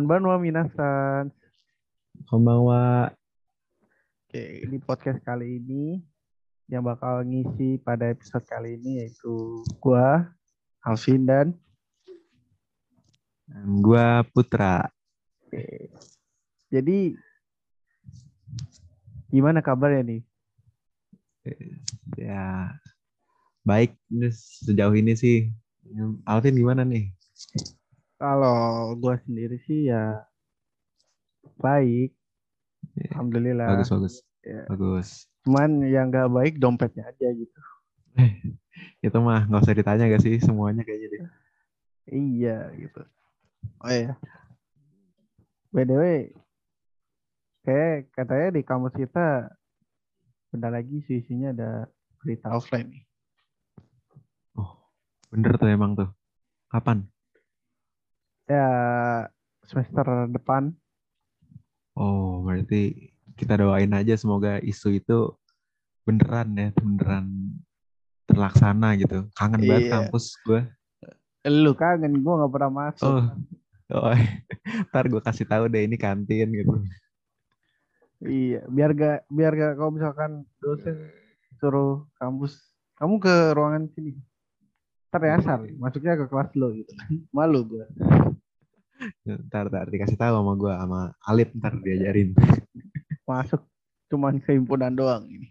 Konbanwa minasan. Konbanwa. Oke, di podcast kali ini yang bakal ngisi pada episode kali ini yaitu gua Alvin dan Dan gua Putra. Oke. Jadi gimana kabarnya nih? Ya baik sejauh ini sih. Alvin gimana nih? Kalau gua sendiri sih ya baik. Ya, Alhamdulillah. Bagus bagus. Ya. Bagus. Cuman yang nggak baik dompetnya aja gitu. Itu mah nggak usah ditanya gak sih semuanya kayaknya deh. Iya gitu. Oh iya. By the way, kayak katanya di kampus kita bentar lagi isinya ada berita offline nih. Bener tuh emang tuh. Kapan? Ya semester depan. Oh berarti kita doain aja semoga isu itu beneran ya beneran terlaksana gitu. Kangen banget Iya. kampus gue. Lu kangen gue nggak pernah masuk. Oh, oh ntar gue kasih tahu deh ini kantin gitu. Iya, biar gak biar gak kalau misalkan dosen suruh kampus kamu ke ruangan sini. Ntar nyasar, masuknya ke kelas lo gitu. Malu gue. Ntar, ntar dikasih tahu sama gue sama Alip ntar diajarin. Masuk cuman kehimpunan doang ini.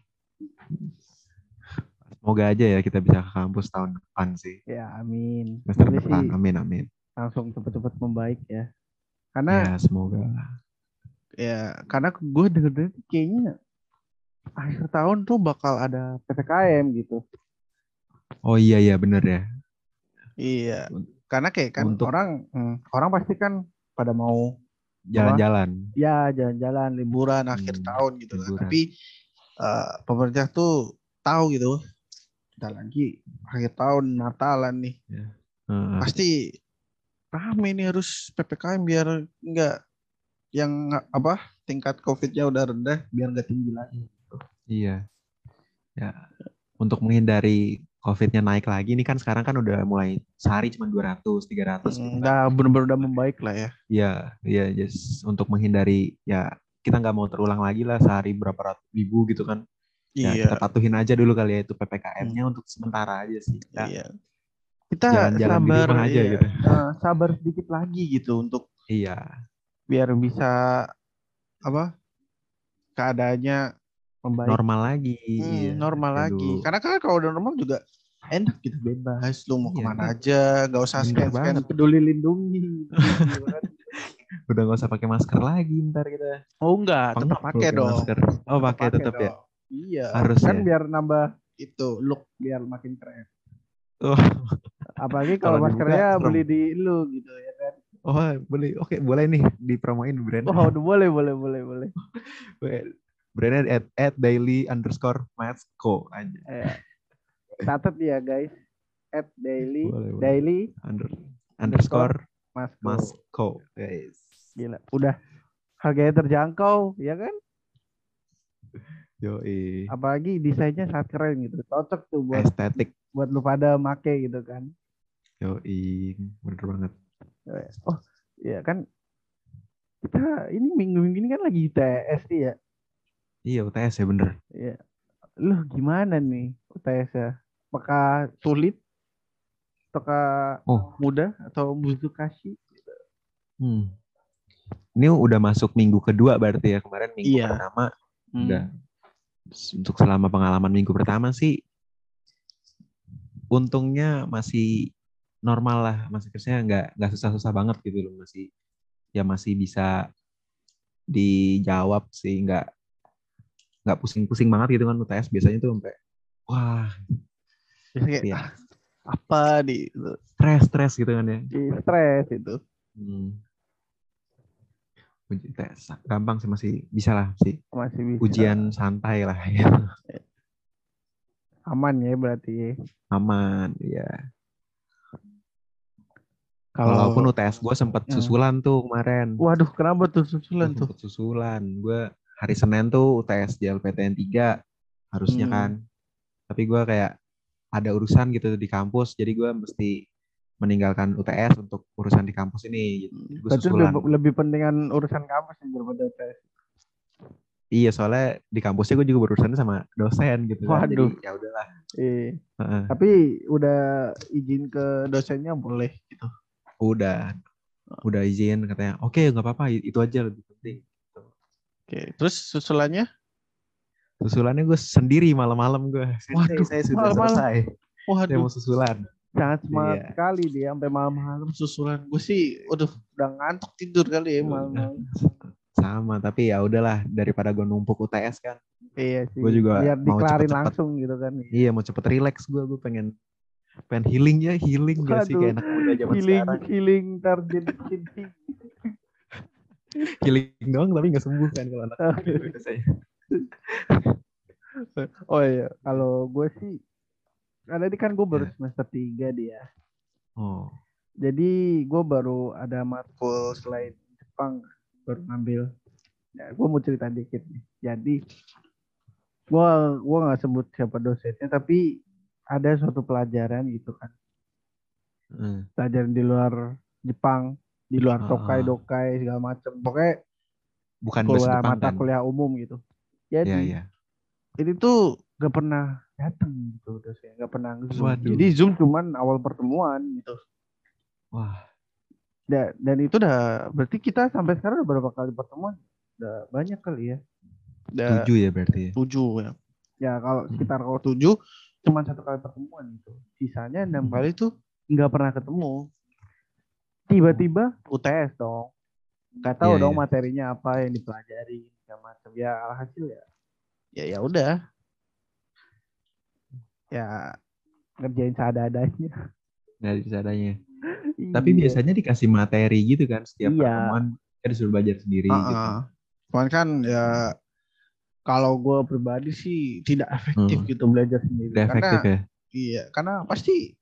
Semoga aja ya kita bisa ke kampus tahun depan sih. Ya amin. Semester depan. sih Amin amin. langsung cepet-cepet membaik ya. Karena Ya semoga. ya karena gue denger-denger kayaknya akhir tahun tuh bakal ada PPKM gitu. Oh iya iya bener ya. Iya. Karena kayak kan Untuk- orang hmm, orang pasti kan pada mau Jalan-jalan. ya jalan-jalan liburan akhir Hmm, tahun gitu kan. Tapi eh, pemerintah tuh tahu gitu. Kita lagi akhir tahun Natalan nih. Heeh. Pasti rame nih harus PPKM biar enggak yang apa tingkat COVID-nya udah rendah biar nggak tinggi lagi. Iya. Ya. Untuk menghindari COVID-nya naik lagi, ini kan sekarang kan udah mulai sehari cuma 200, 300. gitu kan. Udah bener-bener udah membaik lah ya. Iya, iya, just untuk menghindari ya kita nggak mau terulang lagi lah sehari berapa ratus ribu gitu kan. Ya, iya. kita patuhin aja dulu kali ya itu PPKM-nya untuk sementara aja sih. Kita Iya. Kita jalan-jalan di sabar rumah aja iya. gitu. Eh, sabar sedikit lagi gitu untuk Iya, biar bisa apa keadaannya membaik normal lagi. Hmm, iya. normal Kita lagi. Karena kan kalau udah normal juga enak gitu bebas lu mau Iya, ke mana bener. aja gak usah scan scan banget. peduli lindungi kan. Udah nggak usah pakai masker lagi ntar kita. oh enggak tetap Pengap pakai dong masker. Oh, pakai tetap ya. iya Harus kan ya. biar nambah itu look biar makin keren Oh, apalagi kalau Kalau dibuka, maskernya serem. beli di lu gitu ya kan oh boleh. Oke, boleh nih dipromoin brand. oh udah boleh boleh boleh boleh Brandnya at, at daily underscore masco aja. Eh, catat ya guys at daily Boleh, boleh. daily Under, underscore mas masco. Guys. gila udah harganya terjangkau ya kan Yoi. apalagi desainnya sangat keren gitu cocok tuh buat Estetik. buat lu pada make gitu kan Yoi. Bener banget. oh ya kan kita ini minggu-minggu ini kan lagi UTS nih ya Iya UTS ya bener. ya lu gimana nih UTS ya apakah sulit apakah Oh. mudah atau muzukashi Hmm. Ini udah masuk minggu kedua berarti ya kemarin minggu Iya. pertama Hmm. udah untuk selama pengalaman minggu pertama sih untungnya masih normal lah masih kerjanya nggak nggak susah-susah banget gitu loh masih ya masih bisa dijawab sih nggak nggak pusing-pusing banget gitu kan UTS biasanya tuh sampai wah kayak, ya "Ah, apa di itu stres stres gitu kan ya. Di stres itu. Hmm. Uji tes gampang sih masih bisa lah sih masih bisa. ujian santai lah ya aman ya berarti aman ya kalau walaupun UTS gue sempet Hmm. susulan tuh kemarin. Waduh kenapa tuh susulan tuh? susulan gue hari Senin tuh UTS JLPTN 3 harusnya Hmm. kan tapi gue kayak ada urusan gitu di kampus jadi gue mesti meninggalkan UTS untuk urusan di kampus ini gitu. Gue Berarti susulan. lebih, lebih pentingan urusan kampus nih daripada UTS. Iya, soalnya di kampusnya gue juga berurusan sama dosen gitu kan. Waduh. Jadi ya udahlah. Iya. Heeh. Tapi udah izin ke dosennya boleh gitu. Udah. Udah izin katanya. Oke, nggak apa-apa. Itu aja lebih penting. Oke, terus susulannya? Susulannya gue sendiri malam-malam gue. Waduh, saya sudah malam-malam. selesai. Saya Waduh, mau susulan. sangat semangat Iya. sekali dia sampai malam-malam susulan. Gue sih, waduh, udah ngantuk tidur kali ya malam-malam. Sama, tapi ya udahlah daripada gue numpuk UTS kan. Iya sih. Gua juga Biar mau dikelarin cepet-cepet. langsung gitu kan. Iya, mau cepet relax gue. Gue pengen pengen healing ya, healing gak sih kayak anak muda zaman Healing, sekarang. healing, jadi cinti. Healing doang tapi gak sembuh kan kalau anak biasanya. Oh iya, kalau gue sih, karena ini kan gue baru Ya. semester 3 dia. Oh, Jadi gue baru ada matkul selain Jepang baru ngambil. Ya, gue mau cerita dikit nih. Jadi gue gua nggak sebut siapa dosennya, tapi ada suatu pelajaran gitu kan, heeh. pelajaran di luar Jepang, di luar Ah. tokai dokai segala macam. Pokoknya bukan bahasa kuliah mata kan? kuliah umum gitu. Jadi Iya, iya. ini tuh gak pernah datang gitu dosen, gak pernah zoom. Waduh. Jadi zoom cuman awal pertemuan gitu. Wah, Da- dan itu udah berarti kita sampai sekarang udah berapa kali pertemuan? Udah banyak kali ya. Udah tujuh ya berarti ya. tujuh ya. Ya kalau Hmm. sekitar kalau tujuh cuma satu kali pertemuan gitu. Sisanya enam Hmm. kali tuh nggak pernah ketemu. Tiba-tiba UTS dong. Gak tahu Iya, dong iya. materinya apa yang dipelajari segala macam. Ya alhasil ya. Ya ya udah. Ya ngerjain seadanya. Dari seadanya. Tapi Iya. biasanya dikasih materi gitu kan setiap Iya. pertemuan kita disuruh belajar sendiri gitu. Ah, Cuman kan ya kalau gue pribadi sih tidak efektif Hmm. gitu belajar sendiri. Efektif karena ya. iya, karena pasti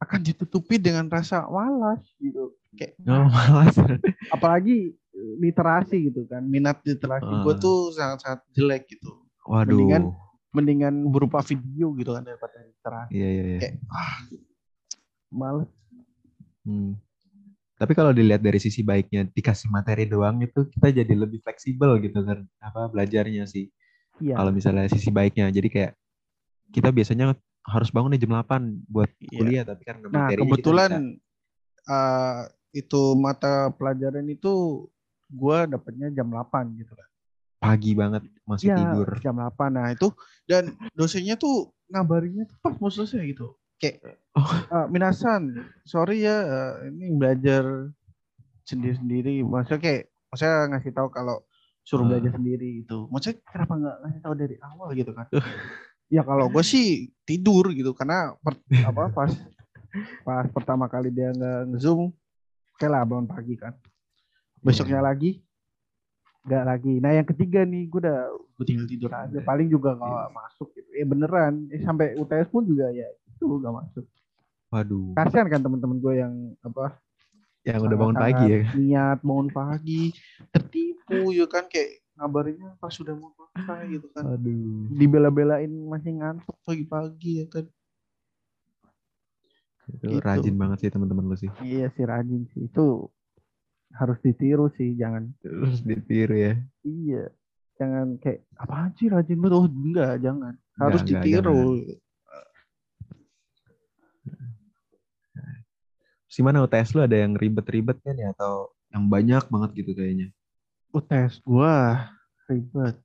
akan ditutupi dengan rasa malas gitu. Kayak Oh, malas. apalagi eh, literasi gitu kan. Minat literasi gue Ah. tuh sangat-sangat jelek gitu. Waduh. Mendingan mendingan berupa video gitu kan daripada literasi. Iya, iya, iya. Kayak ah, males. Hmm. Tapi kalau dilihat dari sisi baiknya dikasih materi doang itu kita jadi lebih fleksibel gitu kan apa belajarnya sih. Iya. Kalau misalnya sisi baiknya jadi kayak kita biasanya harus bangun di jam 8 buat Iya. kuliah tapi kan Nah, kita kebetulan eh, itu mata pelajaran itu gue dapetnya jam 8 gitu kan. pagi banget masih Iya, tidur. jam 8. Nah, itu dan dosennya tuh ngabarinnya tuh pas mau selesai gitu. Kayak Oh. "Ah, Minasan, sorry ya eh, ini belajar sendiri-sendiri. Maksudnya kayak maksudnya ngasih tahu kalau suruh Ah. belajar sendiri itu. Maksudnya kenapa nggak ngasih tahu dari awal gitu kan? Ya kalau gue sih tidur gitu karena per- apa pas pas pertama kali dia nggak nge-zoom oke lah bangun pagi kan. Besoknya lagi nggak lagi. Nah yang ketiga nih gue udah gue tinggal tidur aja. Paling juga nggak masuk gitu. Eh beneran. Eh, sampai UTS pun juga ya itu nggak masuk. Waduh, Kasihan kan teman-teman gue yang apa yang udah bangun pagi ya. niat bangun pagi tertipu ya kan kayak ngabarinnya pas sudah mau selesai gitu kan Aduh. dibela-belain masih ngantuk pagi-pagi ya kan Itu Gitu. rajin banget sih teman-teman lu sih. iya sih rajin sih itu harus ditiru sih jangan Terus ditiru ya. iya jangan kayak apaan sih rajin banget oh enggak jangan harus Enggak, enggak, ditiru Gimana UTS lu ada yang ribet-ribet kan ya atau yang banyak banget gitu kayaknya? UTS gua ribet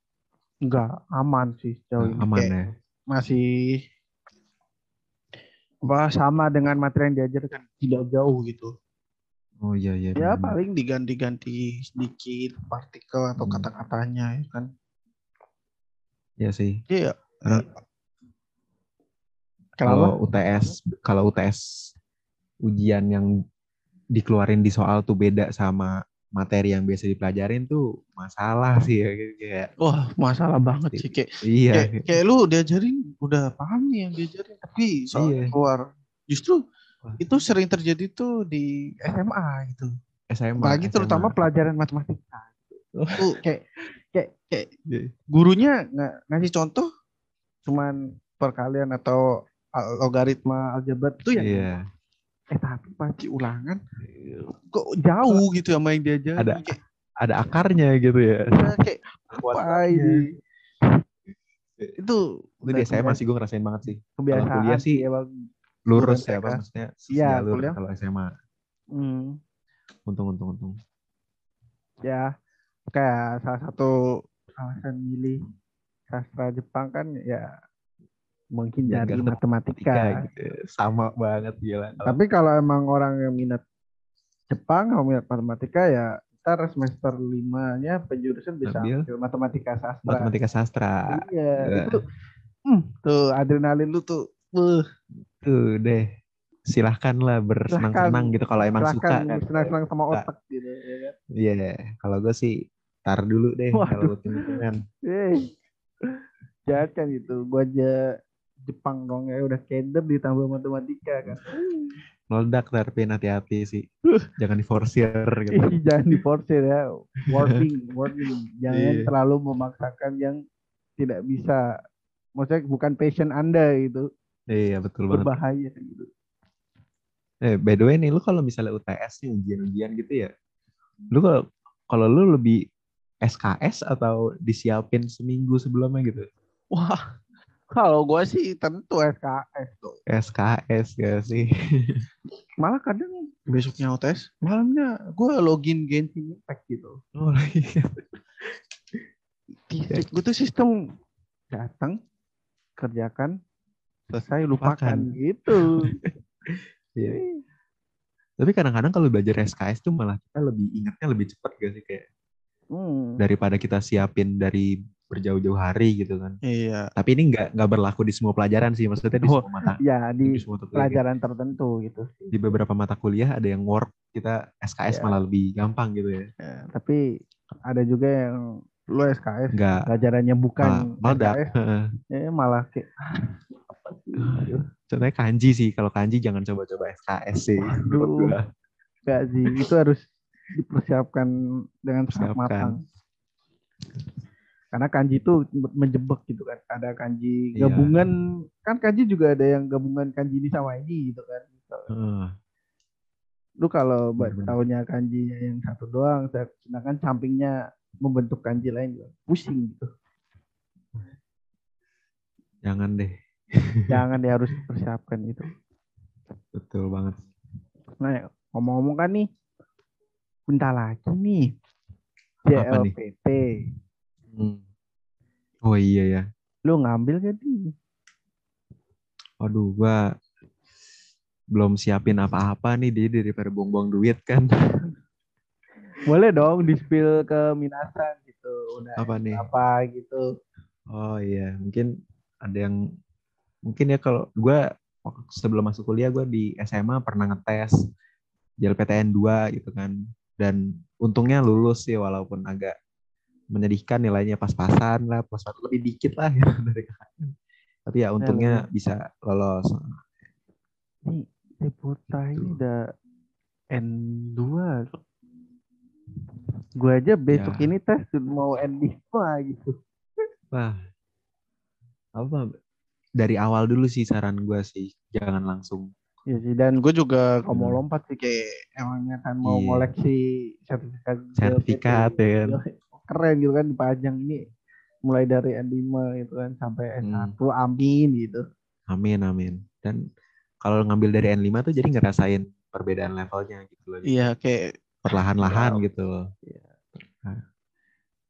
enggak aman sih sejauh ini aman ya. masih apa sama dengan materi yang diajarkan tidak jauh gitu Oh iya iya. ya paling diganti-ganti sedikit partikel atau Hmm. kata-katanya ya kan Iya sih. iya Karena- kenapa Kalau UTS kalau UTS ujian yang dikeluarin di soal tuh beda sama materi yang biasa dipelajarin tuh masalah sih ya kayak wah masalah banget sih kayak iya kayak, kayak lu diajarin udah paham nih yang diajarin tapi soal Iya. keluar justru itu sering terjadi tuh di SMA gitu SMA apalagi terutama pelajaran matematika tuh kayak kayak kayak Iya. gurunya nggak ngasih contoh cuman perkalian atau logaritma aljabar tuh ya Iya. Eh tapi pasti ulangan kok jauh gitu sama yang diajarin Ada kayak, ada akarnya gitu ya. ya, kayak apa ini itu Itu di SMA sih gue ngerasain banget sih. kebiasaan Kalau kuliah sih emang Lurus ya, apa maksudnya Iya, kuliah. kalau SMA. hmm, Untung untung untung. ya kayak salah satu alasan milih sastra Jepang kan ya menghindari nggak matematika. Gitu. Sama banget gila. Kalau Tapi kalau emang orang yang minat Jepang atau minat matematika ya ntar semester limanya penjurusan bisa Ambil. ambil matematika sastra. matematika sastra. Iya, Ya. itu hmm, tuh adrenalin lu tuh uh, Tuh deh. Silahkan lah bersenang-senang gitu kalau emang suka kan. senang-senang sama otak gitu ya kan. Iya, kalau gue sih tar dulu deh Waduh. kalau. Eh, jahat kan gitu. Gua aja Jepang dong ya udah keder ditambah matematika kan. Meledak tapi hati-hati sih. Jangan diforsir gitu. Ih, jangan diforsir ya. Warning, warning. Jangan Iya. terlalu memaksakan yang tidak bisa. Maksudnya bukan passion Anda gitu. Iya, betul banget. Berbahaya gitu. Eh, by the way nih, lu kalau misalnya UTS nih ujian-ujian gitu ya, lu kalau kalau lu lebih SKS atau disiapin seminggu sebelumnya gitu? Wah, kalau gua sih tentu SKS tuh. SKS gak sih? Malah kadang besoknya UTS, malamnya gua login Genshin Impact gitu. Oh iya. Gue tuh sistem datang, kerjakan, selesai lupakan Lupakan. gitu. Iya. Tapi kadang-kadang kalau belajar SKS tuh malah kita lebih ingatnya lebih cepat gak sih kayak Hmm. daripada kita siapin dari berjauh-jauh hari gitu kan. Iya. Tapi ini nggak nggak berlaku di semua pelajaran sih, maksudnya di Oh, semua mata Ya di di semua pelajaran tertentu gitu. Di beberapa mata kuliah ada yang work kita SKS Iya. malah lebih gampang gitu ya. Ya, tapi ada juga yang lu SKS Nggak pelajarannya bukan malah. SKS, ya malah kayak "Ah, gitu. Contohnya kanji sih. Kalau kanji jangan coba-coba SKS sih. Enggak sih, itu harus dipersiapkan dengan sangat matang. Karena kanji itu menjebak gitu kan. Ada kanji Iya. gabungan, kan kanji juga ada yang gabungan kanji ini sama ini gitu kan. Heeh. Lu kalau taunya kanjinya yang satu doang, sedangkan sampingnya membentuk kanji lain juga pusing gitu. Jangan deh. Jangan dia harus dipersiapkan itu. Betul banget. Nah, ya, ngomong-ngomong kan nih, bentar lagi nih? JLPT. Hmm. Oh iya ya. Lu ngambil gak nih? Waduh, gua belum siapin apa-apa nih dia daripada buang-buang duit kan. Boleh dong di-spill ke Minasan gitu. Udah Apa nih? apa gitu. Oh iya, mungkin ada yang mungkin ya kalau gua sebelum masuk kuliah gua di SMA pernah ngetes JLPTN 2 gitu kan. Dan untungnya lulus sih walaupun agak menyedihkan nilainya pas-pasan lah, pas lebih dikit lah gitu dari kakaknya. Tapi ya untungnya bisa lolos. Nih, Deputa ini Gitu. udah N2. Gue aja besok Ya. ini tes mau N5 gitu. Wah, apa dari awal dulu sih saran gua sih jangan langsung Ya sih, dan gue juga kalau mau Hmm. lompat sih kayak emangnya kan mau Iya. ngoleksi sertifikat Sertifikat, JLPT. ya kan? Keren gitu kan dipajang ini mulai dari N5 gitu kan sampai Hmm. S1 amin gitu. amin amin. Dan kalau ngambil dari N5 tuh jadi ngerasain perbedaan levelnya gitu loh. Iya kayak Perlahan-lahan Wow. gitu loh. Iya. Nah,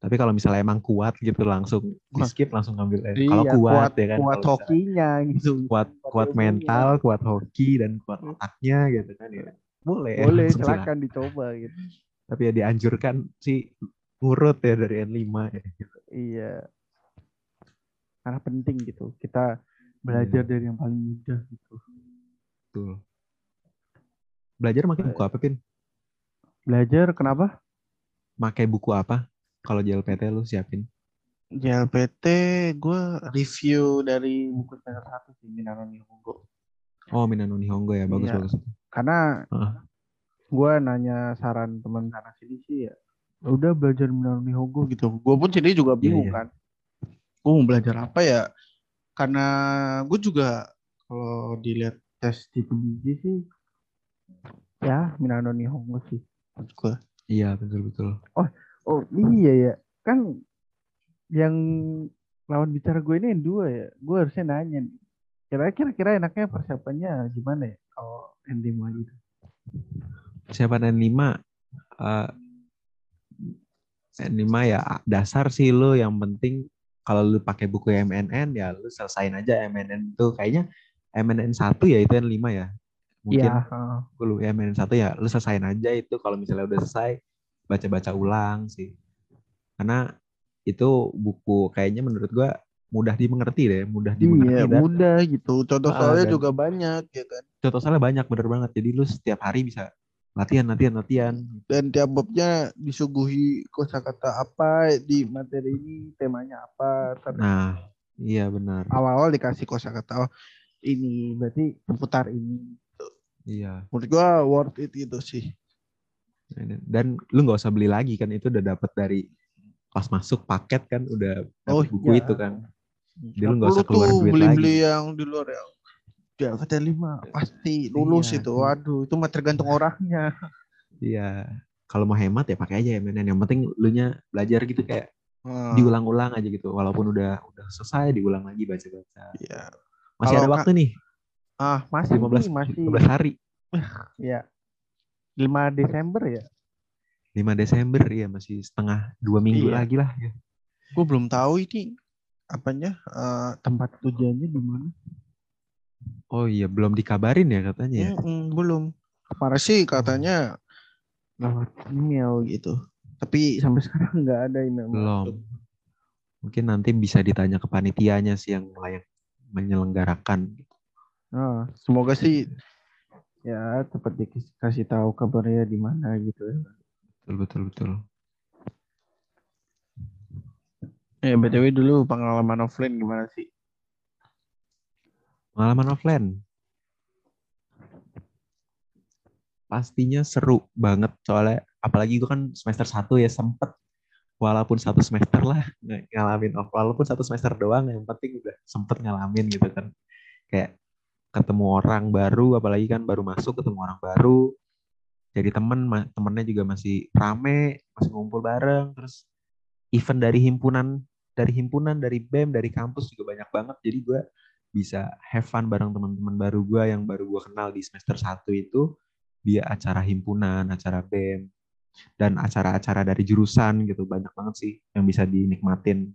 tapi kalau misalnya emang kuat gitu langsung di skip langsung ngambil N. iya, kalau kuat, ya kan. kuat hokinya gitu. kuat kuat kuat mental, kuat hoki dan kuat otaknya gitu kan ya. Boleh. Boleh silakan dicoba gitu. Tapi ya dianjurkan sih ngurut ya dari N5 ya. gitu. Iya. Karena penting gitu. Kita belajar Iya. dari yang paling mudah gitu. Betul. Belajar makin buku apa, Pin? Belajar kenapa? Makai buku apa? Kalau JLPT lu siapin. JLPT gue review dari buku semester satu sih Minano Nihongo. Oh, Minano Nihongo ya, bagus Iya. bagus. Karena Heeh. gue nanya saran teman sana sini sih ya. Udah belajar Minano Nihongo gitu. Gue pun sendiri juga bingung iya. kan. Gue mau belajar apa ya? Karena gue juga kalau dilihat tes di biji sih Ya, Minano Nihongo sih. gua. Iya betul betul. Oh iya ya, kan yang lawan bicara gue ini yang dua ya. Gue harusnya nanya nih. Kira- Kira-kira enaknya persiapannya gimana ya kalau N5 gitu? Siapa dan lima? eh N5 ya dasar sih lu yang penting kalau lu pakai buku MNN ya lu selesain aja MNN itu kayaknya MNN 1 ya itu N5 ya. Mungkin heeh. gue lu MNN 1 ya lu selesain aja itu kalau misalnya udah selesai baca-baca ulang sih. Karena itu buku kayaknya menurut gua mudah dimengerti deh, mudah dimengerti Iya, dan mudah gitu. Contoh Ah, soalnya juga banyak ya kan. contoh soalnya banyak bener banget. Jadi lu setiap hari bisa latihan, latihan, latihan. Dan tiap babnya disuguhi kosakata apa di materi ini, temanya apa. Ntar Nah, iya benar. Awal-awal dikasih kosakata oh, Ini berarti seputar ini. Iya. menurut gua worth it gitu sih. Dan lu nggak usah beli lagi kan itu udah dapat dari pas masuk paket kan udah Oh, buku iya. itu kan. Jadi lu nggak usah keluar tuh duit beli-beli lagi. yang di luar yang di angkatan lima pasti lulus Iya, itu. iya. Waduh, itu mah tergantung orangnya. Iya. Kalau mau hemat ya pakai aja MNN. Yang penting lu nya belajar gitu kayak Nah, diulang-ulang aja gitu. Walaupun udah udah selesai diulang lagi baca-baca. iya. Masih Kalau ada waktu nih, Ah, Masih 15 nih, masih 15 hari. ya 5 Desember ya. 5 Desember ya masih setengah dua minggu Iya. lagi lah ya. gua belum tahu ini apanya eh, Tempat tujuannya di mana? Oh iya belum dikabarin ya katanya ya. mm-mm, belum. Kemarin sih katanya Lewat email gitu. gitu. Tapi Sampai sekarang nggak ada email. Belum. Mungkin nanti bisa ditanya ke panitianya sih yang mulai menyelenggarakan. Oh, semoga sih ya cepat dikasih tahu kabarnya di mana gitu ya. Betul betul betul. ya BTW dulu pengalaman offline gimana sih? Pengalaman offline. Pastinya seru banget soalnya apalagi gue kan semester 1 ya sempet. Walaupun satu semester lah ng- ngalamin off walaupun satu semester doang yang penting udah sempet ngalamin gitu kan. Kayak ketemu orang baru apalagi kan baru masuk ketemu orang baru jadi temen temennya juga masih rame masih ngumpul bareng terus event dari himpunan dari himpunan dari bem dari kampus juga banyak banget. Jadi gue bisa have fun bareng teman-teman baru gue yang baru gue kenal di semester 1 itu dia acara himpunan, acara BEM, dan acara-acara dari jurusan gitu. Banyak banget sih yang bisa dinikmatin.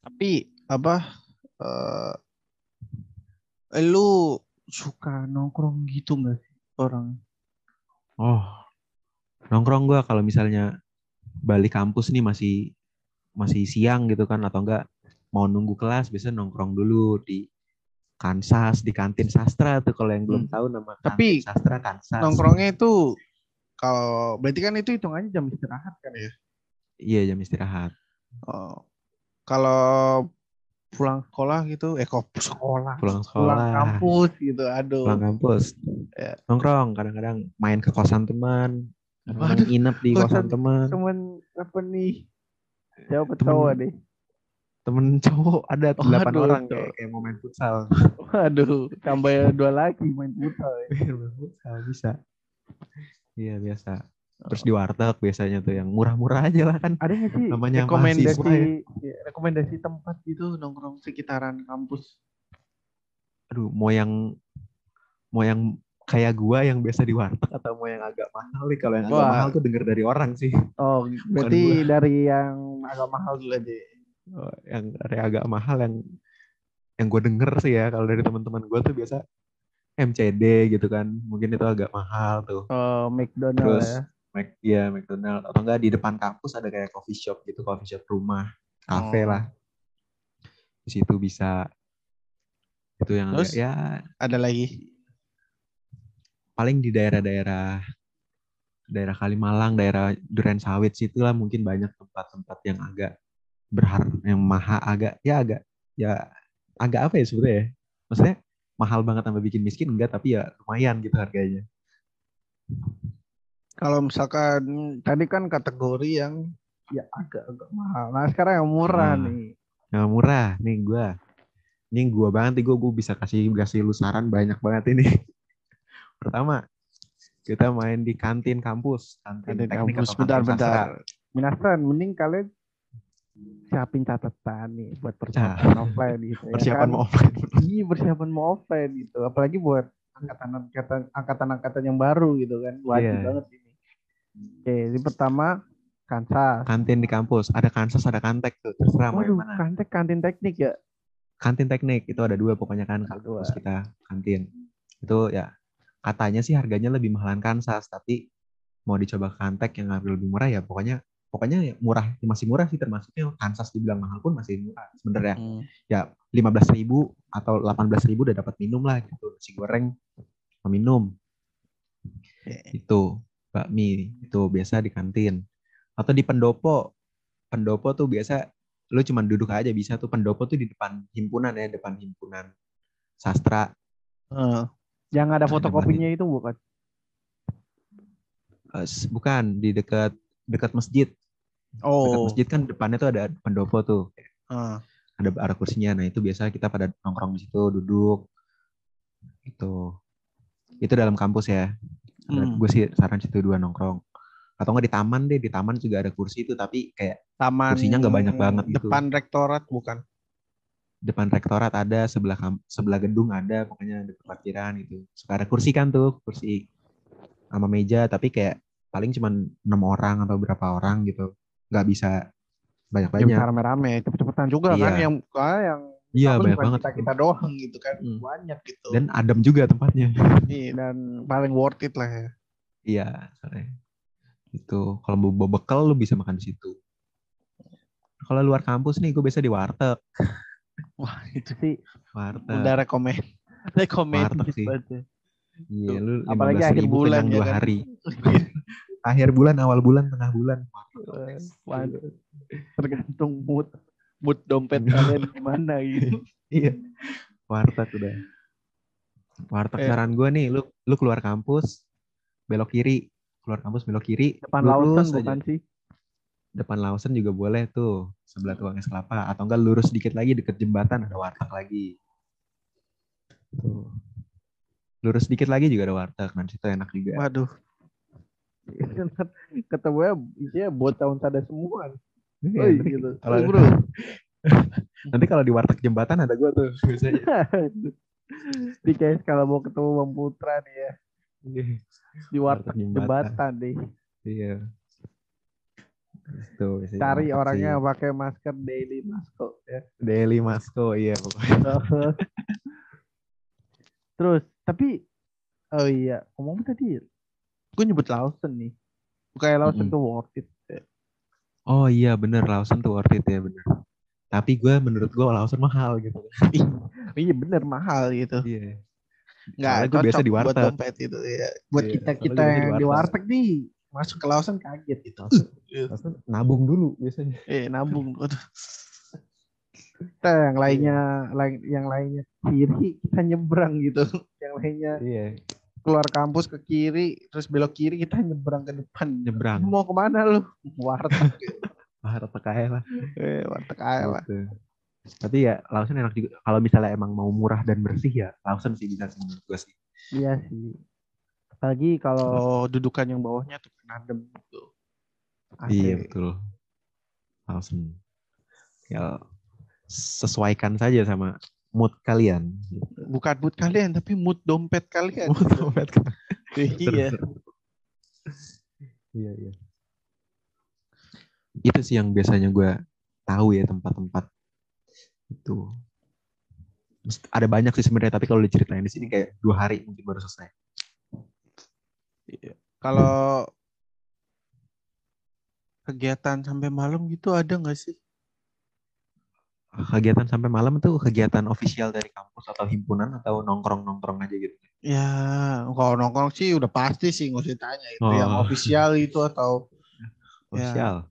Tapi apa eh lu Suka nongkrong gitu nggak sih orang? Oh, nongkrong gue kalau misalnya balik kampus nih masih masih siang gitu kan atau enggak mau nunggu kelas biasanya nongkrong dulu di Kansas di kantin sastra tuh kalau yang belum Hmm. tahu nama Tapi kantin sastra Kansas nongkrongnya itu kalau berarti kan itu hitungannya jam istirahat kan ya? iya jam istirahat Oh. Kalau pulang sekolah gitu, eh kok sekolah, pulang pulang sekolah kampus gitu, aduh. pulang kampus Ya. nongkrong kadang-kadang main ke kosan teman Waduh, nginep di kosan kosan teman Temen apa nih? Siapa ketawa deh? Temen cowok ada delapan Waduh, orang kayak, kayak mau main futsal Waduh, tambah dua lagi main futsal ya. Main futsal bisa iya biasa terus di warteg biasanya tuh yang murah-murah aja lah kan Ada nggak sih namanya rekomendasi ya. rekomendasi tempat gitu nongkrong sekitaran kampus? aduh mau yang mau yang kayak gua yang biasa di warteg atau mau yang agak mahal nih kalau yang agak Wah. mahal tuh denger dari orang sih Oh, berarti dari yang agak mahal dulu aja. Oh, yang agak mahal yang yang gue denger sih ya kalau dari teman-teman gue tuh biasa MCD gitu kan mungkin itu agak mahal tuh Oh, McDonald terus ya. Mac ya McDonald atau enggak di depan kampus ada kayak coffee shop gitu coffee shop rumah kafe Oh. lah di situ bisa itu yang agak, Terus? ya Ada lagi. paling di daerah-daerah daerah Kalimalang daerah Duren Sawit situ lah mungkin banyak tempat-tempat yang agak berhar yang maha agak ya agak ya agak apa ya sebetulnya ya maksudnya mahal banget sampai bikin miskin enggak tapi ya lumayan gitu harganya Kalau misalkan tadi kan kategori yang Ya agak-agak mahal. Nah, sekarang yang murah Nah. nih. yang murah nih gua ini gua banget nih gua, gua bisa kasih kasih lu saran banyak banget ini pertama kita main di kantin kampus, kantin teknik kampus kantin bentar-bentar. sastra. Minasan, mending kalian siapin catatan nih buat persiapan offline gitu. ya Persiapan kan? mau offline. Iya persiapan mau offline gitu. Apalagi buat angkatan-angkatan angkatan-angkatan yang baru gitu kan. Wajib Iya. banget ini. Oke, ini pertama Kansas. kantin di kampus, ada kansas, ada kantek tuh, terserah Waduh, mana. kantek kantin teknik ya. Kantin teknik itu ada dua pokoknya kan kampus kita kantin. Itu ya katanya sih harganya lebih mahalan kansas, tapi mau dicoba kantek yang harga lebih murah ya pokoknya pokoknya ya murah masih murah sih termasuknya. Kansas dibilang mahal pun masih murah sebenarnya. Hmm. ya lima belas ribu atau delapan belas ribu udah dapat minum lah gitu. Nasi goreng minum. Itu bakmi itu biasa di kantin. Atau di pendopo. Pendopo tuh biasa lu cuman duduk aja bisa tuh. Pendopo tuh di depan himpunan ya depan himpunan sastra. Eh, Yang ada Ada fotokopinya itu bukan. Bukan di dekat dekat masjid dekat Oh, masjid kan depannya tuh ada pendopo tuh. Eh, ada ada kursinya. Nah itu biasa kita pada nongkrong di situ duduk. Itu itu dalam kampus ya. Hmm. gue sih saran situ dua nongkrong. Atau nggak di taman deh di taman juga ada kursi itu tapi kayak taman Kursinya nggak banyak banget gitu. Depan rektorat bukan? depan rektorat ada sebelah sebelah gedung ada pokoknya ada parkiran gitu. Suka ada kursi kan tuh kursi sama meja tapi kayak paling cuman enam orang atau berapa orang gitu nggak bisa banyak Ya, rame-rame, cepet-cepetan juga kan Iya. yang ah, yang iya banyak banget Kita, kita doang gitu kan. Hmm. Banyak gitu. dan adem juga tempatnya Iya, dan paling worth it lah ya. iya sore itu kalau mau bawa bekal lu bisa makan di situ kalau luar kampus nih gue biasa di warteg Wah, itu sih warteg udah rekomen. Rekomen Warteg sih. Iya, lu Apalagi 15.000 akhir bulan ya dua kan. hari. akhir bulan, awal bulan, tengah bulan. Waduh. tergantung mood mood dompet kalian gimana gitu. Iya. Warteg udah. Warteg Eh. saran gue nih, lu lu keluar kampus, belok kiri, keluar kampus belok kiri, Depan lurus Lawson bukan sih? Depan Lawson juga boleh tuh, sebelah tukang es kelapa. Atau enggak lurus dikit lagi deket jembatan ada warteg lagi. Tuh. Lurus dikit lagi juga ada warteg, nanti situ enak juga. Waduh. Ketemunya isinya buat tahun sada semua. Iya, nanti gitu. kalau- bro. Nanti kalau di warteg jembatan ada gue tuh biasanya. Di kalau mau ketemu Bang Putra nih ya di warteg jembatan deh. Iya. Tuh, Cari orangnya sih. pakai masker daily masker ya. Daily Masko, iya pokoknya. Terus tapi oh iya ngomong tadi gue nyebut Lawson nih. Kayak Lawson Mm-mm. tuh worth it. Oh iya bener Lawson tuh worth it ya bener. Tapi gue menurut gue Lawson mahal gitu. Iya bener mahal gitu. Iya. Nggak Soalnya gua biasa di buat warteg. dompet itu ya. Buat Iya, kita soalnya kita yang di warteg. nih masuk ke Lawson kaget gitu. Lawson nabung dulu biasanya. Eh nabung. Kita yang lainnya lain yang lainnya kiri kita nyebrang gitu. Yang lainnya Iya. Keluar kampus ke kiri terus belok kiri kita nyebrang ke depan. Nyebrang. Mau ke mana lu? Warteg. Warteg aja lah. Eh warteg aja lah. Gitu. Tapi ya Lawson enak juga. Kalau misalnya emang mau murah dan bersih ya Lawson sih bisa sih menurut gue sih. Iya sih. Apalagi kalau dudukan yang bawahnya tuh adem gitu. Iya betul. Lawson. Ya sesuaikan saja sama mood kalian. Bukan mood kalian tapi mood dompet kalian. Mood dompet kalian. iya. Iya, iya. Itu sih yang biasanya gue tahu ya tempat-tempat itu. Ada banyak sih sebenarnya, tapi kalau diceritain di sini kayak dua hari mungkin baru selesai. Kalau kegiatan sampai malam gitu ada nggak sih? Kegiatan sampai malam itu kegiatan ofisial dari kampus atau himpunan atau nongkrong-nongkrong aja gitu. Ya, kalau nongkrong sih udah pasti sih nggak usah tanya itu Oh. yang ofisial itu atau Ofisial.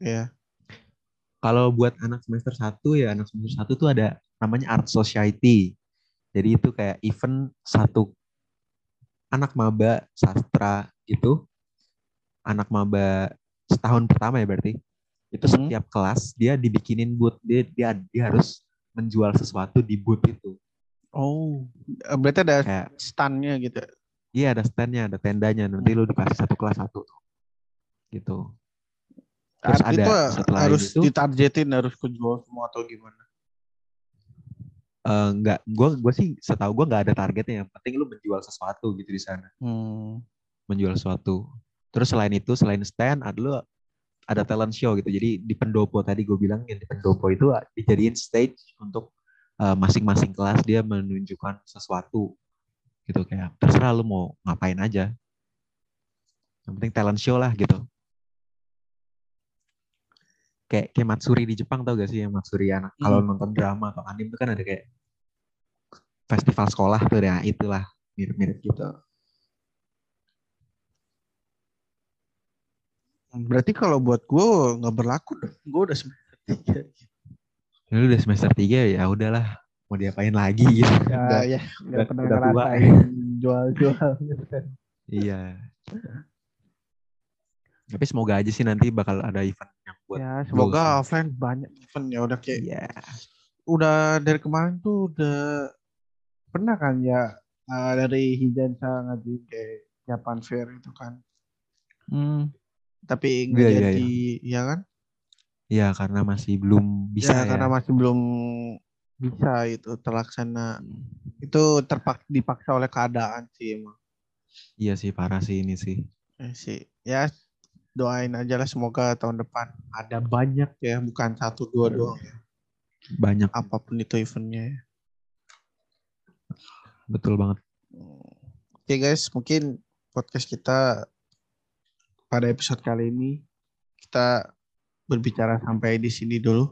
ya. Kalau buat anak semester 1 ya anak semester 1 tuh ada namanya Art Society. Jadi itu kayak event satu anak maba sastra gitu. Anak maba setahun pertama ya berarti. Itu Hmm. setiap kelas dia dibikinin booth. Dia dia dia harus menjual sesuatu di booth itu. Oh, berarti ada Kayak standnya gitu. Iya ada standnya, ada tendanya. Nanti lu dikasih satu kelas satu. Gitu. Terus Arti ada itu setelah harus itu ditargetin harus kejual semua atau gimana? eh, nggak, gue gue sih setahu gue nggak ada targetnya. Yang penting lu menjual sesuatu gitu di sana, Hmm. menjual sesuatu. Terus selain itu, selain stand, ada lu ada talent show gitu. Jadi di pendopo tadi gue bilang yang di pendopo itu dijadiin stage untuk eh, masing-masing kelas dia menunjukkan sesuatu gitu kayak terserah lu mau ngapain aja. Yang penting talent show lah gitu. Kayak kayak Matsuri di Jepang tau gak sih yang Matsuri anak kalau nonton drama atau anime itu kan ada kayak festival sekolah tuh ya itulah mirip-mirip gitu. Berarti kalau buat gue nggak berlaku dong. Gue udah semester tiga. Ya, Lu udah semester 3 ya udahlah mau diapain lagi gitu. Ya, Udah, ya, udah- nggak pernah udah tua. ngerasain jual-jual gitu kan. Iya. Tapi semoga aja sih nanti bakal ada event yang buat Ya. Semoga offline banyak event ya udah kayak Iya. udah dari kemarin tuh udah pernah kan ya uh, dari Hijansa ngajuin kayak Japan Fair itu kan. Hmm. Tapi nggak Iya, iya, jadi ya kan? Iya karena masih belum bisa ya, ya. karena masih belum bisa itu terlaksana. Itu terpak dipaksa oleh keadaan sih emang. Iya sih parah sih ini sih. Ya sih. Ya doain aja lah semoga tahun depan ada banyak ya bukan satu dua doang ya. Banyak apa pun itu eventnya ya. betul banget. Oke guys, mungkin podcast kita pada episode kali ini kita berbicara sampai di sini dulu.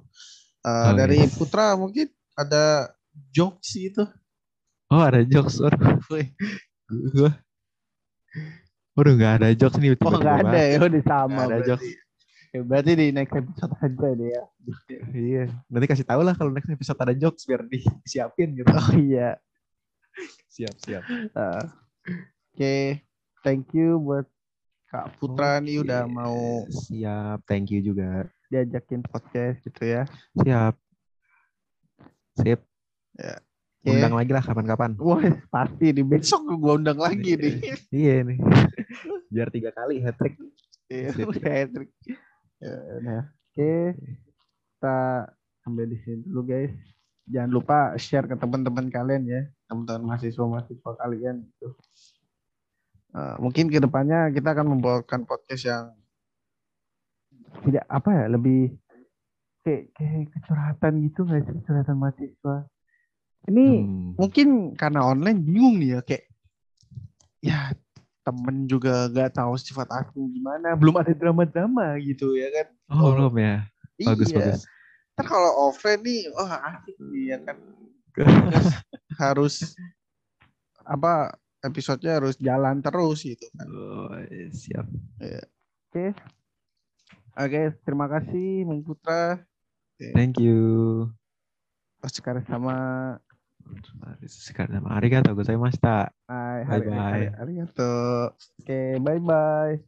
Uh, Oh, dari yes. Putra mungkin ada jokes itu. Oh ada jokes. Waduh. Gua. Waduh nggak ada jokes nih. Oh nggak ada ya, udah sama. Nggak ada berarti. jokes. Ya, berarti di next episode aja deh ya. Iya. Nanti kasih tahu lah kalau next episode ada jokes biar disiapin gitu. Oh iya. siap siap. Uh, Oke, thank you buat Kak Putra nih Oke, udah mau Siap. Thank you juga. diajakin podcast gitu ya. Siap. Sip. Ya. Oke. Undang lagi lah kapan-kapan. Wah pasti di besok. Gua undang lagi nih. Iya nih. Biar tiga kali hat trick. Iya, Sip. Patrick. Ya, udah. Oke, kita sampai di sini dulu guys. Jangan lupa share ke teman-teman kalian ya, teman-teman mahasiswa-mahasiswa kalian gitu. Eh, mungkin ke depannya kita akan membawakan podcast yang tidak apa ya, lebih kayak kayak kecurhatan gitu nggak sih kecurhatan mahasiswa. Ini Hmm. Mungkin karena online bingung nih ya kayak ya temen juga gak tahu sifat asli gimana, belum ada drama-drama gitu ya kan. Oh, belum ya. Bagus iya. bagus. Ntar kalau offline nih, wah asik nih ya kan. Harus apa episodenya harus jalan terus gitu kan. Oh, siap. oke. Oke, terima kasih Bung Putra. Thank you. Sekarang sama Sekarang arigato gozaimashita. Hai, hari, hari, tuh Oke, bye bye.